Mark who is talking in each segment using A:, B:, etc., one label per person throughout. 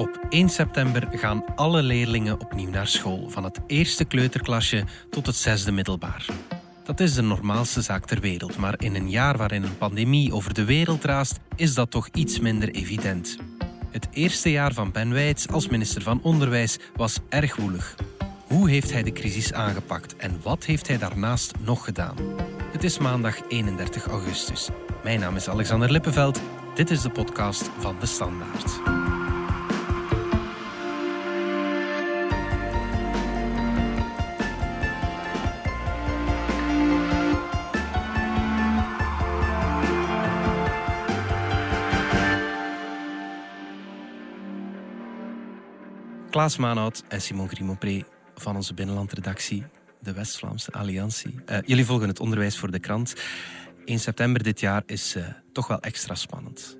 A: Op 1 september gaan alle leerlingen opnieuw naar school, van het eerste kleuterklasje tot het zesde middelbaar. Dat is de normaalste zaak ter wereld, maar in een jaar waarin een pandemie over de wereld raast, is dat toch iets minder evident. Het eerste jaar van Ben Wijts als minister van Onderwijs was erg woelig. Hoe heeft hij de crisis aangepakt en wat heeft hij daarnaast nog gedaan? Het is maandag 31 augustus. Mijn naam is Alexander Lippenveld. Dit is de podcast van De Standaard. Klaas Maanhout en Simon Grimopré van onze binnenlandredactie, de West-Vlaamse Alliantie. Uh, jullie volgen het onderwijs voor de krant. 1 september dit jaar is uh, toch wel extra spannend.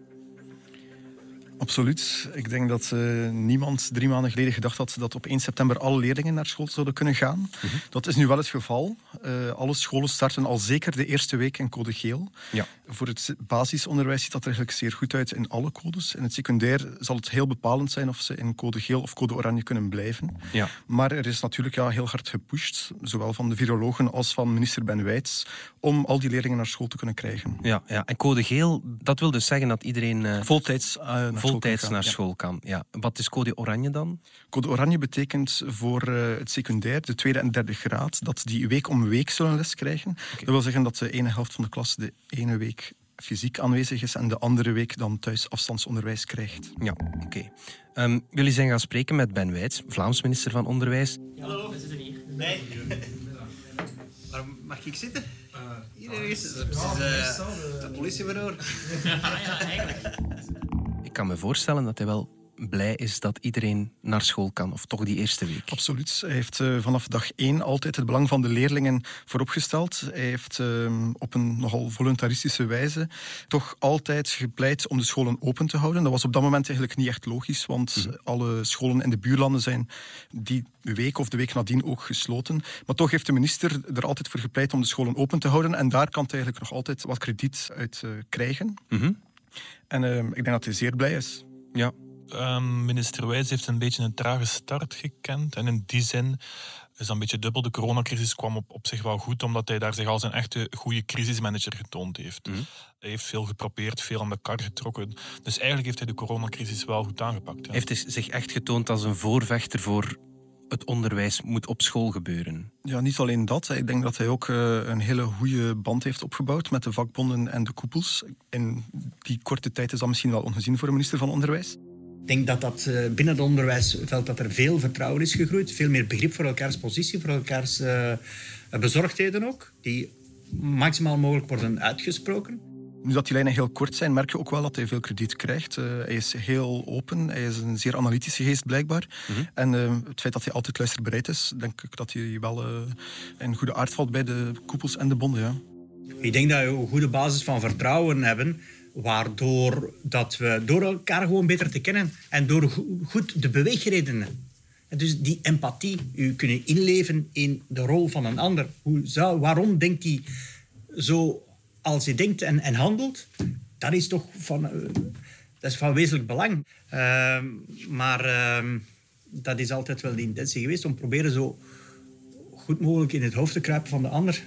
B: Absoluut. Ik denk dat uh, niemand drie maanden geleden gedacht had dat op 1 september alle leerlingen naar school zouden kunnen gaan. Mm -hmm. Dat is nu wel het geval. Uh, alle scholen starten al zeker de eerste week in code geel. Ja. Voor het basisonderwijs ziet dat er eigenlijk zeer goed uit in alle codes. In het secundair zal het heel bepalend zijn of ze in code geel of code oranje kunnen blijven. Ja. Maar er is natuurlijk ja, heel hard gepusht, zowel van de virologen als van minister Ben Wijts, om al die leerlingen naar school te kunnen krijgen.
A: Ja, ja. en code geel, dat wil dus zeggen dat iedereen uh,
B: voltijds
A: naar voltijds school naar ja. school kan. Ja. Wat is code oranje dan?
B: Code oranje betekent voor uh, het secundair, de tweede en derde graad, dat die week om week zullen les krijgen. Okay. Dat wil zeggen dat de ene helft van de klas de ene week fysiek aanwezig is en de andere week dan thuis afstandsonderwijs krijgt.
A: Ja, oké. Okay. Um, jullie zijn gaan spreken met Ben Wijts, Vlaams minister van Onderwijs.
C: Hallo, we zitten hier. Nee. Waar mag ik zitten? Uh, hier ergens. Dat is uh, het politiebureau.
A: ja, ja, eigenlijk. Ik kan me voorstellen dat hij wel blij is dat iedereen naar school kan, of toch die eerste week.
B: Absoluut. Hij heeft uh, vanaf dag één altijd het belang van de leerlingen vooropgesteld. Hij heeft uh, op een nogal voluntaristische wijze toch altijd gepleit om de scholen open te houden. Dat was op dat moment eigenlijk niet echt logisch, want mm -hmm. alle scholen in de buurlanden zijn die week of de week nadien ook gesloten. Maar toch heeft de minister er altijd voor gepleit om de scholen open te houden en daar kan hij eigenlijk nog altijd wat krediet uit uh, krijgen. Mm -hmm. En uh, ik denk dat hij zeer blij is.
A: Ja,
D: Um, minister Wijs heeft een beetje een trage start gekend. En in die zin is dat een beetje dubbel. De coronacrisis kwam op, op zich wel goed, omdat hij daar zich als een echte goede crisismanager getoond heeft. Mm. Hij heeft veel geprobeerd, veel aan de kar getrokken. Dus eigenlijk heeft hij de coronacrisis wel goed aangepakt.
A: Ja. Heeft hij zich echt getoond als een voorvechter voor het onderwijs moet op school gebeuren.
B: Ja, niet alleen dat. Ik denk dat hij ook uh, een hele goede band heeft opgebouwd met de vakbonden en de koepels. In die korte tijd is dat misschien wel ongezien voor een minister van Onderwijs.
C: Ik denk dat dat binnen het onderwijsveld dat er veel vertrouwen is gegroeid. Veel meer begrip voor elkaars positie, voor elkaars uh, bezorgdheden ook. Die maximaal mogelijk worden uitgesproken.
B: Nu dat die lijnen heel kort zijn, merk je ook wel dat hij veel krediet krijgt. Uh, hij is heel open, hij is een zeer analytische geest blijkbaar. Mm -hmm. En uh, het feit dat hij altijd luisterbereid is, denk ik dat hij wel uh, een goede aard valt bij de koepels en de bonden. Ja.
C: Ik denk dat we een goede basis van vertrouwen hebben waardoor dat we door elkaar gewoon beter te kennen en door goed de beweegredenen. En dus die empathie, u kunnen inleven in de rol van een ander. Hoe zou, waarom denkt hij zo als hij denkt en, en handelt? Dat is toch van, uh, dat is van wezenlijk belang. Uh, maar uh, dat is altijd wel de intentie geweest om proberen zo goed mogelijk in het hoofd te kruipen van de ander.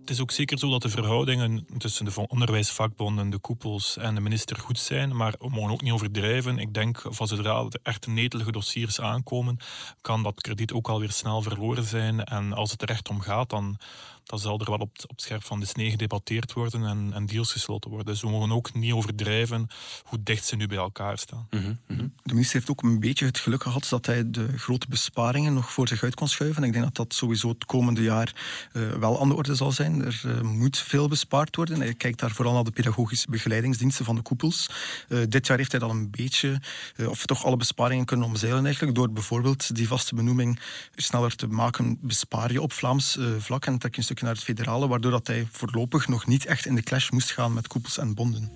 D: Het is ook zeker zo dat de verhoudingen tussen de onderwijsvakbonden, de koepels en de minister goed zijn, maar we mogen ook niet overdrijven. Ik denk van zodra er echt netelige dossiers aankomen, kan dat krediet ook alweer snel verloren zijn. En als het er echt om gaat, dan, dan zal er wel op, op het scherp van de snee gedebatteerd worden en, en, deals gesloten worden. Dus we mogen ook niet overdrijven hoe dicht ze nu bij elkaar staan.
B: Mm -hmm, mm -hmm. De minister heeft ook een beetje het geluk gehad dat hij de grote besparingen nog voor zich uit kon schuiven. Ik denk dat dat sowieso het komende jaar uh, wel aan de orde zal zijn. Er uh, moet veel bespaard worden. Hij kijkt daar vooral naar de pedagogische begeleidingsdiensten van de koepels. Uh, dit jaar heeft hij dan een beetje, of toch alle besparingen kunnen omzeilen eigenlijk, door bijvoorbeeld die vaste benoeming sneller te maken. Bespaar je op Vlaams vlak en trek je een stukje naar het federale, waardoor dat hij voorlopig nog niet echt in de clash moest gaan met koepels en bonden.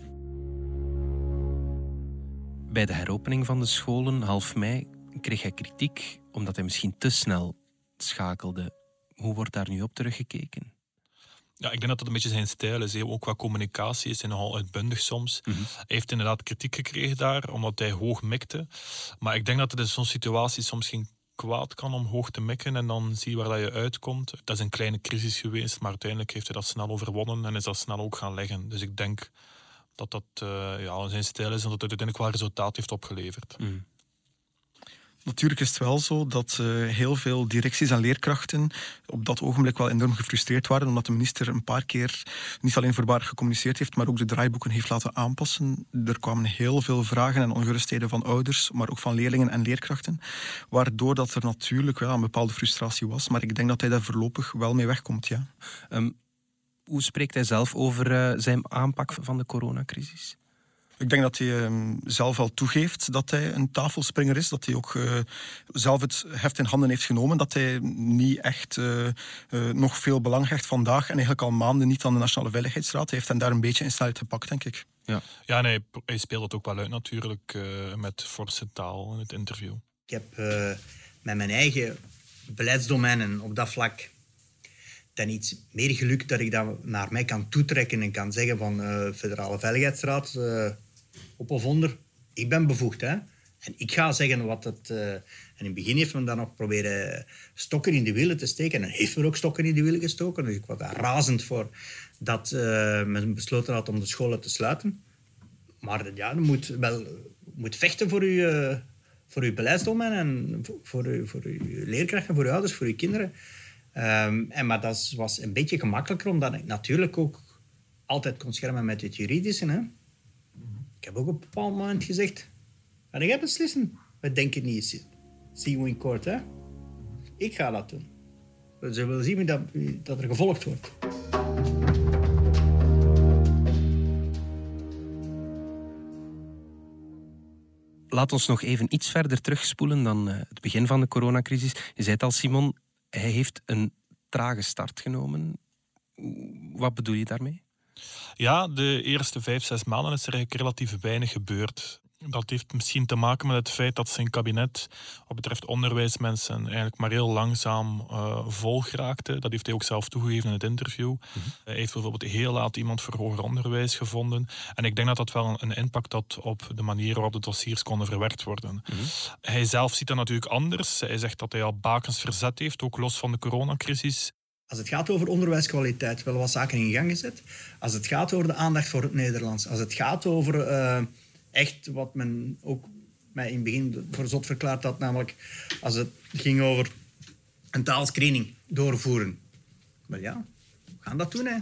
A: Bij de heropening van de scholen half mei kreeg hij kritiek omdat hij misschien te snel schakelde. Hoe wordt daar nu op teruggekeken?
D: Ja, ik denk dat dat een beetje zijn stijl is. Ook qua communicatie is hij nogal uitbundig soms.
A: Mhm.
D: Hij heeft inderdaad kritiek gekregen daar, omdat hij hoog mikte. Maar ik denk dat het in zo'n situatie soms geen kwaad kan om hoog te mikken en dan zie waar dat je uitkomt. Dat is een kleine crisis geweest, maar uiteindelijk heeft hij dat snel overwonnen en is dat snel ook gaan leggen. Dus ik denk dat dat uh, ja, zijn stijl is en dat het uiteindelijk wel resultaat heeft opgeleverd.
A: Mm.
B: Natuurlijk is het wel zo dat uh, heel veel directies en leerkrachten op dat ogenblik wel enorm gefrustreerd waren, omdat de minister een paar keer niet alleen voorbarig gecommuniceerd heeft, maar ook de draaiboeken heeft laten aanpassen. Er kwamen heel veel vragen en ongerustheden van ouders, maar ook van leerlingen en leerkrachten, waardoor dat er natuurlijk wel een bepaalde frustratie was. Maar ik denk dat hij daar voorlopig wel mee wegkomt, ja.
A: Um, hoe spreekt hij zelf over uh, zijn aanpak van de coronacrisis?
B: Ik denk dat hij uh, zelf al toegeeft dat hij een tafelspringer is. Dat hij ook uh, zelf het heft in handen heeft genomen. Dat hij niet echt uh, nog veel belang hecht vandaag en eigenlijk al maanden niet aan de Nationale Veiligheidsraad. Hij heeft hen daar een beetje in snelheid gepakt, denk ik.
D: Ja, ja nee, hij speelt het ook wel uit natuurlijk met forse taal in het interview.
C: Ik heb met mijn eigen beleidsdomeinen op dat vlak dan iets meer geluk dat ik dat naar mij kan toetrekken en kan zeggen van Federale Veiligheidsraad op of onder. Ik ben bevoegd, hè. En ik ga zeggen wat het... Uh, en in het begin heeft men dan nog proberen stokken in de wielen te steken. En heeft men ook stokken in de wielen gestoken. Dus ik was daar razend voor dat uh, men besloten had om de scholen te sluiten. Maar ja, je moet wel moet vechten voor je, uh, voor uw beleidsdomein en voor, uw, voor uw leerkrachten, voor uw ouders, voor uw kinderen. Um, en, maar dat was een beetje gemakkelijker, omdat ik natuurlijk ook altijd kon schermen met het juridische. Hè. Ik heb ook op een bepaald moment gezegd: Ga jij beslissen? We denken niet. See you in court, hè? Ik ga dat doen. We zullen zien dat, dat er gevolgd wordt.
A: Laat ons nog even iets verder terugspoelen dan uh, het begin van de coronacrisis. Je zei het al, Simon, hij heeft een trage start genomen. Wat bedoel je daarmee?
D: Ja, de eerste vijf, zes maanden is er eigenlijk relatief weinig gebeurd. Dat heeft misschien te maken met het feit dat zijn kabinet, wat betreft onderwijsmensen, eigenlijk maar heel langzaam uh, vol geraakte. Dat heeft hij ook zelf toegegeven in het interview. Mm -hmm. Hij heeft bijvoorbeeld heel laat iemand voor hoger onderwijs gevonden. En ik denk dat dat wel een impact had op de manier waarop de dossiers konden verwerkt worden. Mm -hmm. Hij zelf ziet dat natuurlijk anders. Hij zegt dat hij al bakens verzet heeft, ook los van de coronacrisis.
C: Als het gaat over onderwijskwaliteit, wel wat zaken in gang gezet. Als het gaat over de aandacht voor het Nederlands. Als het gaat over uh, echt wat men ook mij in het begin voor zot verklaard had, namelijk als het ging over een taalscreening doorvoeren. Maar ja, we gaan dat doen, hè.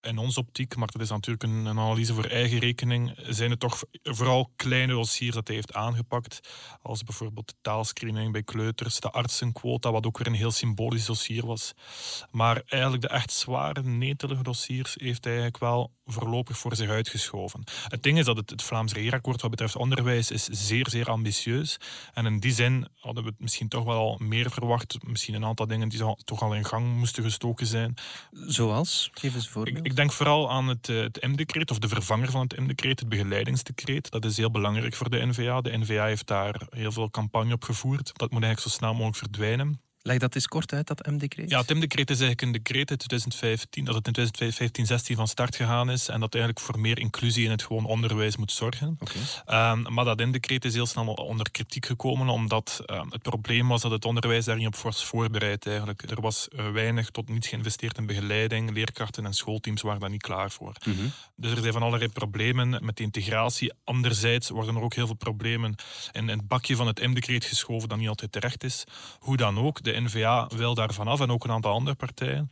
D: In onze optiek, maar dat is natuurlijk een, een analyse voor eigen rekening, zijn het toch vooral kleine dossiers dat hij heeft aangepakt. Als bijvoorbeeld de taalscreening bij kleuters, de artsenquota, wat ook weer een heel symbolisch dossier was. Maar eigenlijk de echt zware, netelige dossiers heeft hij eigenlijk wel voorlopig voor zich uitgeschoven. Het ding is dat het, het Vlaams regeerakkoord wat betreft onderwijs is zeer, zeer ambitieus. En in die zin hadden we het misschien toch wel meer verwacht. Misschien een aantal dingen die toch al in gang moesten gestoken zijn.
A: Zoals? Geef eens een voorbeeld.
D: Ik, ik denk vooral aan het, het M-decreet, of de vervanger van het M-decreet, het begeleidingsdecreet. Dat is heel belangrijk voor de NVA. De NVA heeft daar heel veel campagne op gevoerd. Dat moet eigenlijk zo snel mogelijk verdwijnen.
A: Leg dat eens kort uit, dat M-decreet.
D: Ja, het M-decreet is eigenlijk een decreet uit 2015, dat het in 2015, 16 van start gegaan is en dat eigenlijk voor meer inclusie in het gewoon onderwijs moet zorgen.
A: Okay.
D: Um, maar dat M-decreet is heel snel onder kritiek gekomen, omdat um, het probleem was dat het onderwijs daar niet op was voorbereid eigenlijk. Er was uh, weinig tot niets geïnvesteerd in begeleiding, leerkrachten en schoolteams waren daar niet klaar voor.
A: Mm -hmm.
D: Dus er zijn van allerlei problemen met de integratie. Anderzijds worden er ook heel veel problemen in, in het bakje van het M-decreet geschoven dat niet altijd terecht is. Hoe dan ook, de NVA wil daar vanaf en ook een aantal andere partijen.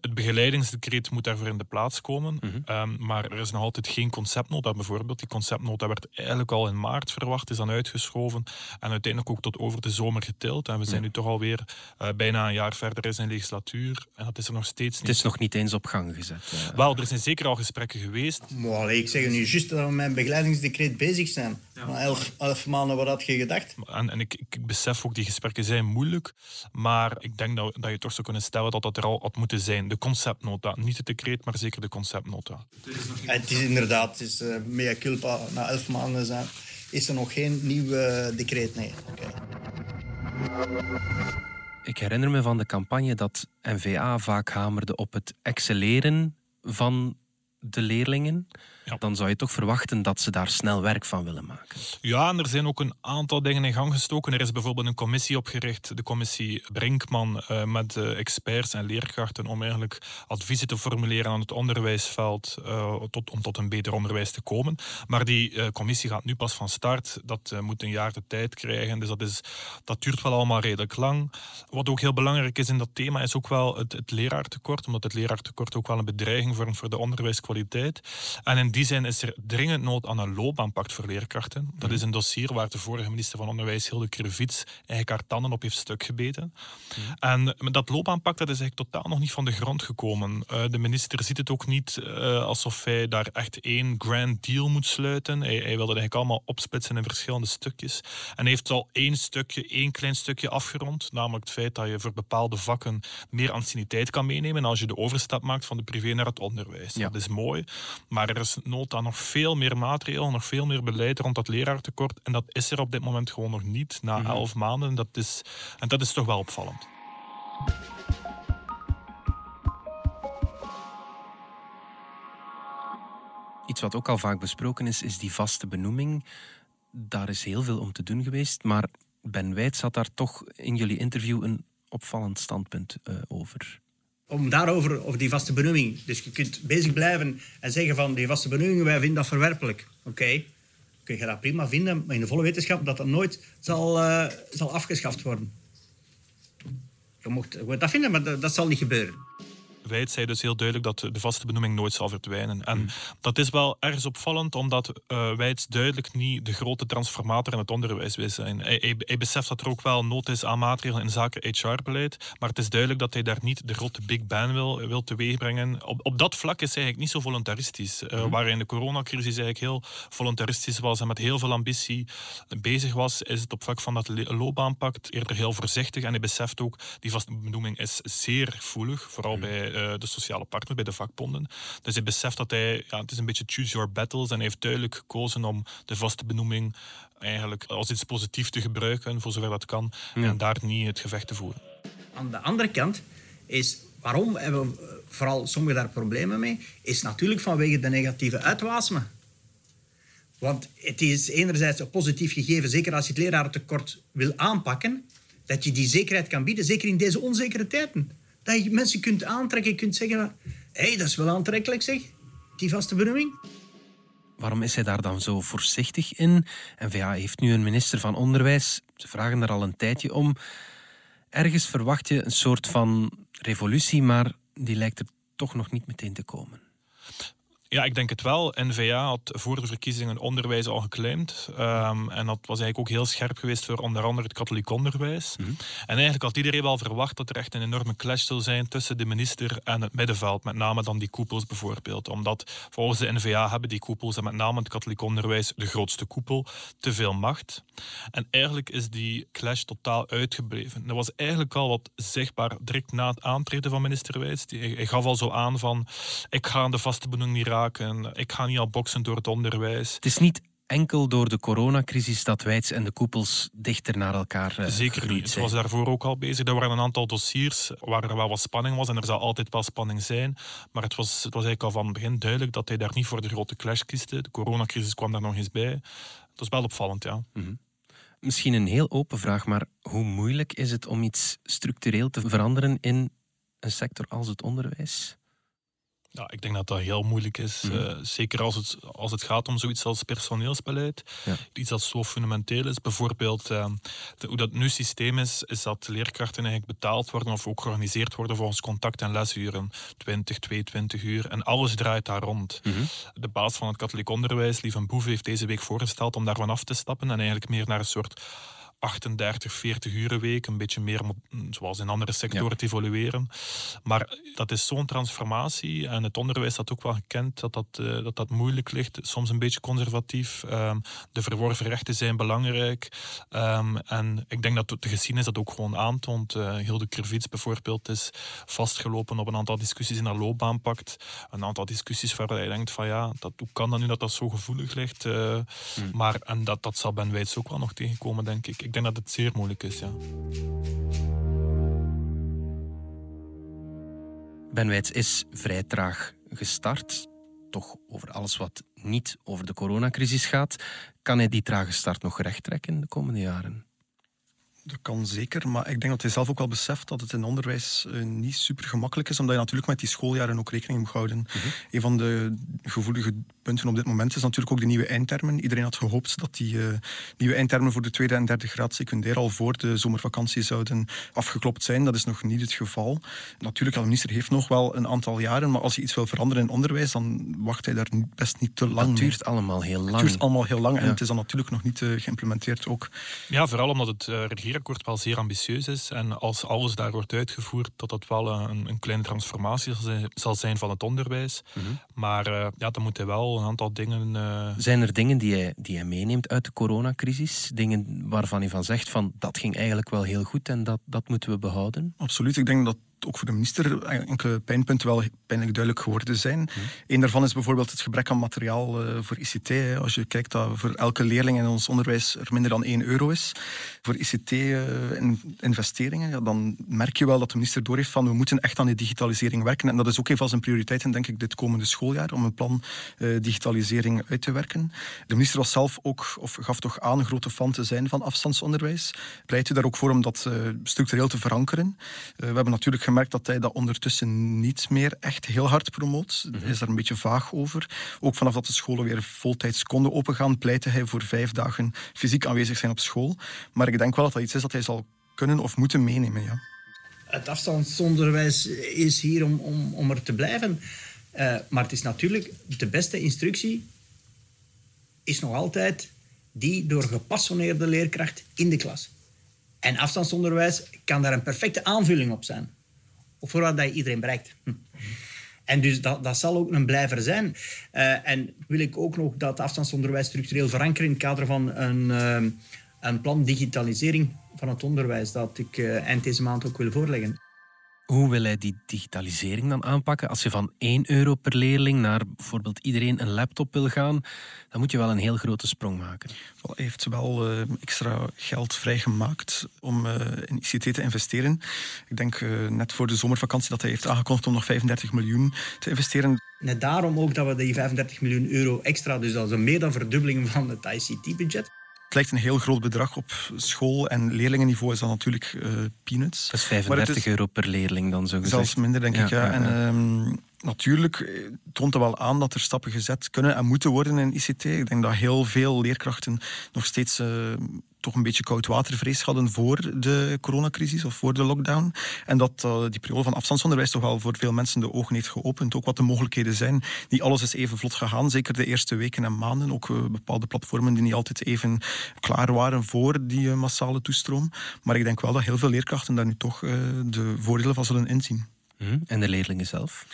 D: Het begeleidingsdecreet moet daarvoor in de plaats komen.
A: Mhm.
D: Mm -hmm. um, maar er is nog altijd geen conceptnota bijvoorbeeld. Die conceptnota werd eigenlijk al in maart verwacht, is dan uitgeschoven en uiteindelijk ook tot over de zomer getild. En we zijn nu toch alweer uh, bijna een jaar verder in zijn legislatuur en dat is er nog steeds niet.
A: Het is nog niet eens op gang gezet. Uh.
D: Wel, er zijn zeker al gesprekken geweest.
C: Maar allee, ik zeg nu juist dat we met een begeleidingsdecreet bezig zijn. Ja. Maar elf, elf maanden, wat had je gedacht?
D: En, en ik, ik besef ook, die gesprekken zijn moeilijk. Maar ik denk dat, dat je toch zou kunnen stellen dat dat er al had moeten zijn. De conceptnota. Niet het decreet, maar zeker de conceptnota.
C: Het is inderdaad, het is uh, mea culpa. Na elf maanden zijn, is er nog geen nieuw uh, decreet. Nee. Okay.
A: Ik herinner me van de campagne dat NVA vaak hamerde op het excelleren van de leerlingen, dan zou je toch verwachten dat ze daar snel werk van willen maken.
D: Ja, en er zijn ook een aantal dingen in gang gestoken. Er is bijvoorbeeld een commissie opgericht, de commissie Brinkman, eh, met uh, experts en leerkrachten om eigenlijk adviezen te formuleren aan het onderwijsveld uh, tot, om tot een beter onderwijs te komen. Maar die commissie gaat nu pas van start. Dat moet een jaar de tijd krijgen, dus dat, is, dat duurt wel allemaal redelijk lang. Wat ook heel belangrijk is in dat thema is ook wel het, het leraartekort, omdat het leraartekort ook wel een bedreiging vormt voor de onderwijskwaliteit en in die zin is er dringend nood aan een loopbaanpact voor leerkrachten. Dat is een dossier waar de vorige minister van Onderwijs, Hilde Krevits, eigenlijk haar tanden op heeft stuk gebeten. En dat loopbaanpact dat is eigenlijk totaal nog niet van de grond gekomen. Uh, de minister ziet het ook niet uh, alsof hij daar echt één grand deal moet sluiten. Hij, hij wilde het eigenlijk allemaal opsplitsen in verschillende stukjes. En hij heeft al één stukje, één klein stukje afgerond. Namelijk het feit dat je voor bepaalde vakken meer anciëniteit kan meenemen als je de overstap maakt van de privé naar het onderwijs. Ja. Dat is mooi maar er is nood aan nog veel meer maatregelen, nog veel meer beleid rond dat leraartekort. En dat is er op dit moment gewoon nog niet, na mhm. elf maanden. Dat is, en dat is toch wel opvallend.
A: Iets wat ook al vaak besproken is, is die vaste benoeming. Daar is heel veel om te doen geweest, maar Ben Wijts had daar toch in jullie interview een opvallend standpunt uh, over
C: om daarover, over die vaste benoeming. Dus je kunt bezig blijven en zeggen van die vaste benoeming, wij vinden dat verwerpelijk. Oké, kun je dat prima vinden, maar in de volle wetenschap dat dat nooit zal, uh, zal afgeschaft worden. Je mocht dat vinden, maar dat zal niet gebeuren.
D: Wijt zei dus heel duidelijk dat de vaste benoeming nooit zal verdwijnen. En hmm. dat is wel ergens opvallend, omdat uh, Wijts duidelijk niet de grote transformator in het onderwijs wil zijn. Hij, hij, beseft dat er ook wel nood is aan maatregelen in zaken HR-beleid, maar het is duidelijk dat hij daar niet de grote big bang wil, wil teweegbrengen. Op, op dat vlak is hij eigenlijk niet zo voluntaristisch. Uh, Waar hij in de coronacrisis eigenlijk heel voluntaristisch was en met heel veel ambitie bezig was, is het op vlak van dat loopbaanpact eerder heel voorzichtig. En hij beseft ook, die vaste benoeming is zeer gevoelig, vooral hmm. bij eh, de sociale partner, bij de vakbonden. Dus hij beseft dat hij, ja, het is een beetje choose your battles en hij heeft duidelijk gekozen om de vaste benoeming eigenlijk als iets positiefs te gebruiken, voor zover dat kan, en daar niet het gevecht te voeren.
C: Aan de andere kant is waarom hebben we vooral sommigen daar problemen mee, is natuurlijk vanwege de negatieve uitwasemen. Want het is enerzijds een positief gegeven, zeker als je het lerarentekort wil aanpakken, dat je die zekerheid kan bieden, zeker in deze onzekere tijden. Dat je mensen kunt aantrekken, je kunt zeggen... Hé, hey, dat is wel aantrekkelijk, zeg. Die vaste benoeming.
A: Waarom is hij daar dan zo voorzichtig in? NVA heeft nu een minister van Onderwijs. Ze vragen er al een tijdje om. Ergens verwacht je een soort van revolutie, maar die lijkt er toch nog niet meteen te komen.
D: Ja, ik denk het wel. N-VA had voor de verkiezingen onderwijs al geclaimd. Um, en dat was eigenlijk ook heel scherp geweest voor onder andere het katholiek onderwijs. Mhm. En eigenlijk had iedereen wel verwacht dat er echt een enorme clash zou zijn tussen de minister en het middenveld. Met name dan die koepels bijvoorbeeld. Omdat volgens de N-VA hebben die koepels en met name het katholiek onderwijs, de grootste koepel, te veel macht. En eigenlijk is die clash totaal uitgebleven. Dat was eigenlijk al wat zichtbaar direct na het aantreden van minister Wijs. Hij gaf al zo aan van, ik ga aan de vaste benoeming niet raken ik ga niet al boksen door het onderwijs.
A: Het is niet enkel door de coronacrisis dat Wijts en de koepels dichter naar elkaar uh,
D: Zeker niet. Het was daarvoor ook al bezig. Er waren een aantal dossiers waar er wel wat spanning was en er zal altijd wel spanning zijn. Maar het was, het was eigenlijk al van het begin duidelijk dat hij daar niet voor de grote clash kieste. De coronacrisis kwam daar nog eens bij. Dat was wel opvallend, ja. Mhm.
A: Misschien een heel open vraag, maar hoe moeilijk is het om iets structureel te veranderen in een sector als het onderwijs?
D: Ja, ik denk dat dat heel moeilijk is. Mhm. Eh, zeker als het, als het gaat om zoiets als personeelsbeleid. Iets dat zo fundamenteel is. Bijvoorbeeld, uh, hoe dat nu systeem is, is dat leerkrachten eigenlijk betaald worden of ook georganiseerd worden volgens contact- en lesuren. 20, 22 uur. En alles draait daar rond. Mhm. De baas van het katholiek onderwijs, Lieven Boeve, heeft deze week voorgesteld om daarvan af te stappen en eigenlijk meer naar een soort 38, 40 uur week, een beetje meer zoals in andere sectoren te evolueren. Maar dat is zo'n transformatie en het onderwijs dat ook wel gekend dat dat, uh, dat, dat moeilijk ligt, soms een beetje conservatief. Um, de verworven rechten zijn belangrijk. Um, en ik denk dat de geschiedenis dat ook gewoon aantoont. Uh, Hilde Krvits bijvoorbeeld is vastgelopen op een aantal discussies in haar loopbaanpact. Een aantal discussies waar hij denkt van ja, dat, hoe kan dat nu dat dat zo gevoelig ligt? Uh, Maar en dat, dat zal Ben ook wel nog tegenkomen, denk ik ik denk dat het zeer moeilijk is, ja.
A: Is vrij traag gestart. Toch over alles wat niet over de coronacrisis gaat. Kan hij die trage start nog rechttrekken de komende jaren?
B: Dat kan zeker, maar ik denk dat hij zelf ook wel beseft dat het in onderwijs uh, niet super gemakkelijk is, omdat je natuurlijk met die schooljaren ook rekening moet houden. Mm -hmm. Een van de gevoelige punten op dit moment is natuurlijk ook de nieuwe eindtermen. Iedereen had gehoopt dat die uh, nieuwe eindtermen voor de tweede en derde graad secundair al voor de zomervakantie zouden afgeklopt zijn. Dat is nog niet het geval. Natuurlijk, de minister heeft nog wel een aantal jaren, maar als hij iets wil veranderen in onderwijs, dan wacht hij daar best niet te lang
A: Het duurt
B: mee.
A: allemaal heel lang.
B: Het duurt allemaal heel lang ja. en het is dan natuurlijk nog niet uh, geïmplementeerd ook.
D: Ja, vooral omdat het uh, regeerakkoord wel zeer ambitieus is en als alles daar wordt uitgevoerd, dat dat wel een, een kleine transformatie zal zijn van het onderwijs. Mm -hmm. Maar uh, ja, dan moet hij wel een aantal dingen. Uh...
A: Zijn er dingen die hij, die hij meeneemt uit de coronacrisis? Dingen waarvan hij van zegt van dat ging eigenlijk wel heel goed en dat, dat moeten we behouden?
B: Absoluut. Ik denk dat ook voor de minister enkele pijnpunten wel pijnlijk duidelijk geworden zijn. Een daarvan is bijvoorbeeld het gebrek aan materiaal uh, voor ICT. Als je kijkt dat voor elke leerling in ons onderwijs er minder dan 1 euro is voor ICT-investeringen, uh, ja, dan merk je wel dat de minister doorheeft van we moeten echt aan die digitalisering werken. En dat is ook een van zijn prioriteiten, denk ik, dit komende schooljaar, om een plan uh, digitalisering uit te werken. De minister was zelf ook, of gaf toch aan, een grote fan te zijn van afstandsonderwijs. Pleitte daar ook voor om dat structureel te verankeren. we hebben natuurlijk gemerkt dat hij dat ondertussen niet meer echt heel hard promoot. Hij is daar een beetje vaag over. Ook vanaf dat de scholen weer voltijds konden opengaan, pleitte hij voor vijf dagen fysiek aanwezig zijn op school. Maar ik denk wel dat dat iets is dat hij zal kunnen of moeten meenemen. Ja.
C: Het afstandsonderwijs is hier om, om, om er te blijven. Uh, maar het is natuurlijk de beste instructie is nog altijd die door gepassioneerde leerkracht in de klas. En afstandsonderwijs kan daar een perfecte aanvulling op zijn of voordat dat je iedereen bereikt. Hm. En dus dat, dat zal ook een blijver zijn. Uh, en wil ik ook nog dat afstandsonderwijs structureel verankeren in het kader van een, uh, een plan digitalisering van het onderwijs dat ik uh, eind deze maand ook wil voorleggen.
A: Hoe wil hij die digitalisering dan aanpakken? Als je van 1 euro per leerling naar bijvoorbeeld iedereen een laptop wil gaan, dan moet je wel een heel grote sprong maken.
B: Wel, hij heeft wel uh, extra geld vrijgemaakt om uh, in ICT te investeren. Ik denk uh, net voor de zomervakantie dat hij heeft aangekondigd om nog 35 miljoen te investeren.
C: Net daarom ook dat we die 35 miljoen euro extra, dus dat is een meer dan verdubbeling van het ICT-budget.
B: Het lijkt een heel groot bedrag op school- en leerlingenniveau is dat natuurlijk uh, peanuts.
A: Dat is 35 is euro per leerling dan zo gezegd.
B: Zelfs minder, denk ja, ik. Ja. en um, natuurlijk toont het wel aan dat er stappen gezet kunnen en moeten worden in ICT. Ik denk dat heel veel leerkrachten nog steeds uh, toch een beetje koudwatervrees hadden voor de coronacrisis of voor de lockdown. En dat uh, die periode van afstandsonderwijs toch wel voor veel mensen de ogen heeft geopend. Ook wat de mogelijkheden zijn. Niet alles is even vlot gegaan, zeker de eerste weken en maanden. Ook bepaalde platformen die niet altijd even klaar waren voor die massale toestroom. Maar ik denk wel dat heel veel leerkrachten daar nu toch de voordelen van zullen inzien.
A: Mm, en de leerlingen zelf?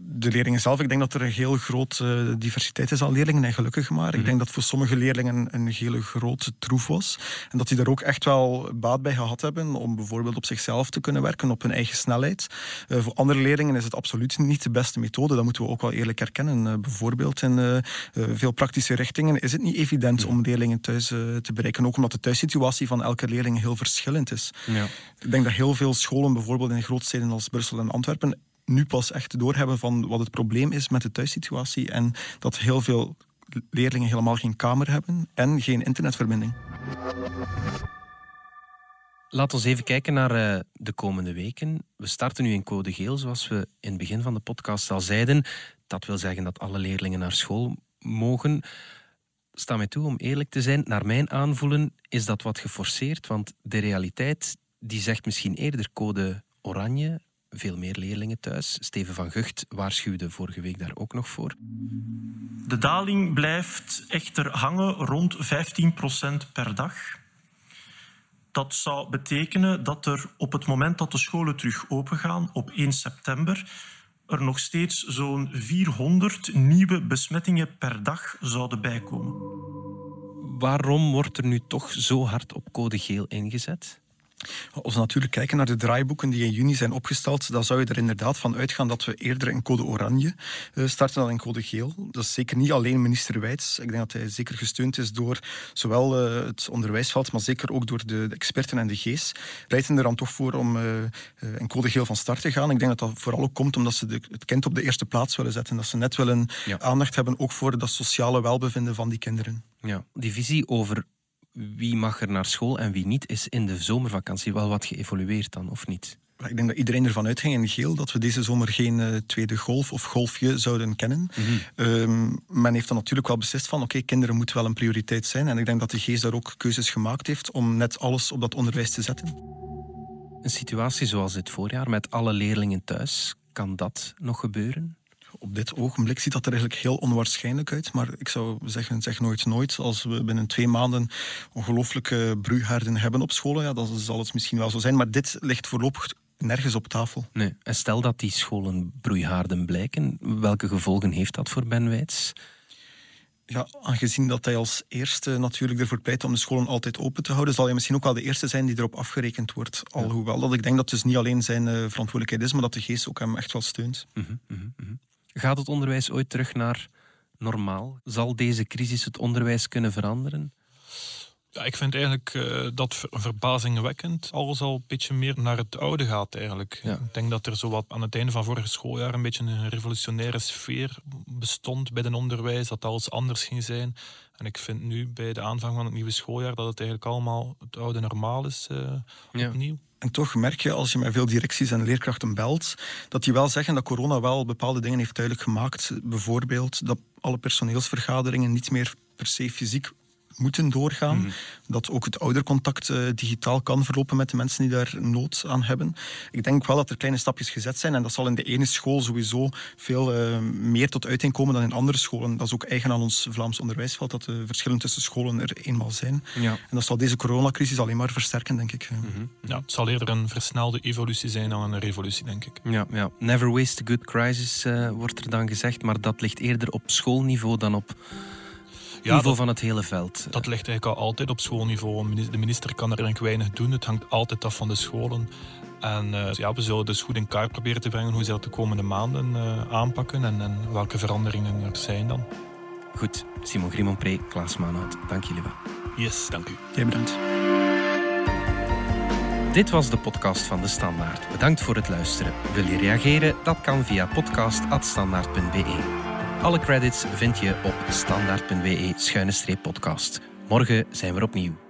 B: De leerlingen zelf, ik denk dat er een heel grote diversiteit is aan leerlingen en gelukkig maar. Ik denk dat voor sommige leerlingen een hele grote troef was. En dat die daar ook echt wel baat bij gehad hebben om bijvoorbeeld op zichzelf te kunnen werken, op hun eigen snelheid. Uh, voor andere leerlingen is het absoluut niet de beste methode. Dat moeten we ook wel eerlijk erkennen. Uh, bijvoorbeeld in uh, veel praktische richtingen is het niet evident om leerlingen thuis te bereiken. Ook omdat de thuissituatie van elke leerling heel verschillend is. Ja. Ik denk dat heel veel scholen, bijvoorbeeld in grootsteden als Brussel en Antwerpen, nu pas echt doorhebben van wat het probleem is met de thuissituatie en dat heel veel leerlingen helemaal geen kamer hebben en geen internetverbinding.
A: Laten we even kijken naar uh, de komende weken. We starten nu in code geel, zoals we in het begin van de podcast al zeiden. Dat wil zeggen dat alle leerlingen naar school mogen. Sta mij toe om eerlijk te zijn, naar mijn aanvoelen is dat wat geforceerd, want de realiteit die zegt misschien eerder code oranje, veel meer leerlingen thuis. Steven van Gucht waarschuwde vorige week daar ook nog voor.
E: De daling blijft echter hangen rond 15% per dag. Dat zou betekenen dat er op het moment dat de scholen terug opengaan, op 1 september, er nog steeds zo'n 400 nieuwe besmettingen per dag zouden bijkomen.
A: Waarom wordt er nu toch zo hard op code geel ingezet?
B: Als we natuurlijk kijken naar de draaiboeken die in juni zijn opgesteld, dan zou je er inderdaad van uitgaan dat we eerder in code oranje uh, starten dan in code geel. Dat is zeker niet alleen minister Wijts. Ik denk dat hij zeker gesteund is door zowel uh, het onderwijsveld, maar zeker ook door de, experten en de G's. Pleiten er dan toch voor om in code geel van start te gaan. Ik denk dat dat vooral ook komt omdat ze het kind op de eerste plaats willen zetten. Dat ze net willen ja. aandacht hebben ook voor dat sociale welbevinden van die kinderen.
A: Ja, die visie over wie mag er naar school en wie niet, is in de zomervakantie wel wat geëvolueerd dan, of niet?
B: Ik denk dat iedereen ervan uitging in geel dat we deze zomer geen uh, tweede golf of golfje zouden kennen. Mm -hmm. um, men heeft dan natuurlijk wel beslist van oké, okay, kinderen moeten wel een prioriteit zijn. En ik denk dat de geest daar ook keuzes gemaakt heeft om net alles op dat onderwijs te zetten.
A: Een situatie zoals dit voorjaar met alle leerlingen thuis, kan dat nog gebeuren?
B: Op dit ogenblik ziet dat er eigenlijk heel onwaarschijnlijk uit. Maar ik zou zeggen, zeg nooit nooit. Als we binnen twee maanden ongelooflijke broeihaarden hebben op scholen, ja, dan zal het misschien wel zo zijn. Maar dit ligt voorlopig nergens op tafel.
A: Nee. En stel dat die scholen broeihaarden blijken, welke gevolgen heeft dat voor Ben Wijts?
B: Ja, aangezien dat hij als eerste natuurlijk ervoor pleit om de scholen altijd open te houden, zal hij misschien ook wel de eerste zijn die erop afgerekend wordt. Alhoewel dat ik denk dat het dus niet alleen zijn uh, verantwoordelijkheid is, maar dat de geest ook hem echt wel steunt.
A: Mm -hmm, mm -hmm. Gaat het onderwijs ooit terug naar normaal? Zal deze crisis het onderwijs kunnen veranderen?
D: Ja, ik vind eigenlijk uh, dat verbazingwekkend alles al een beetje meer naar het oude gaat eigenlijk. Ja. Ik denk dat er zo wat aan het einde van vorig schooljaar een beetje een revolutionaire sfeer bestond bij het onderwijs, dat alles anders ging zijn. En ik vind nu bij de aanvang van het nieuwe schooljaar dat het eigenlijk allemaal het oude normaal is uh, opnieuw. Ja.
B: En toch merk je, als je met veel directies en leerkrachten belt, dat die wel zeggen dat corona wel bepaalde dingen heeft duidelijk gemaakt. Bijvoorbeeld dat alle personeelsvergaderingen niet meer per se fysiek moeten doorgaan. Mm. Dat ook het oudercontact uh, digitaal kan verlopen met de mensen die daar nood aan hebben. Ik denk wel dat er kleine stapjes gezet zijn en dat zal in de ene school sowieso veel uh, meer tot uiting komen dan in andere scholen. Dat is ook eigen aan ons Vlaams onderwijsveld, dat de verschillen tussen scholen er eenmaal zijn. Ja. En dat zal deze coronacrisis alleen maar versterken, denk ik.
D: Mm -hmm. Ja, het zal eerder een versnelde evolutie zijn dan een revolutie, denk ik.
A: Ja, ja. Never waste a good crisis, uh, wordt er dan gezegd, maar dat ligt eerder op schoolniveau dan op ja, niveau van het hele veld.
D: Dat ligt eigenlijk al altijd op schoolniveau. De minister kan er eigenlijk weinig doen. Het hangt altijd af van de scholen. En uh, ja, we zullen dus goed in kaart proberen te brengen hoe ze dat de komende maanden uh, aanpakken en, en, welke veranderingen er zijn dan.
A: Goed, Simon Grimonpré, Klaas Maanhout, dank jullie wel.
D: Yes, dank u.
B: Jij bedankt.
A: Dit was de podcast van De Standaard. Bedankt voor het luisteren. Wil je reageren? Dat kan via podcast.standaard.be. Alle credits vind je op standaard.be-podcast. Morgen zijn we opnieuw.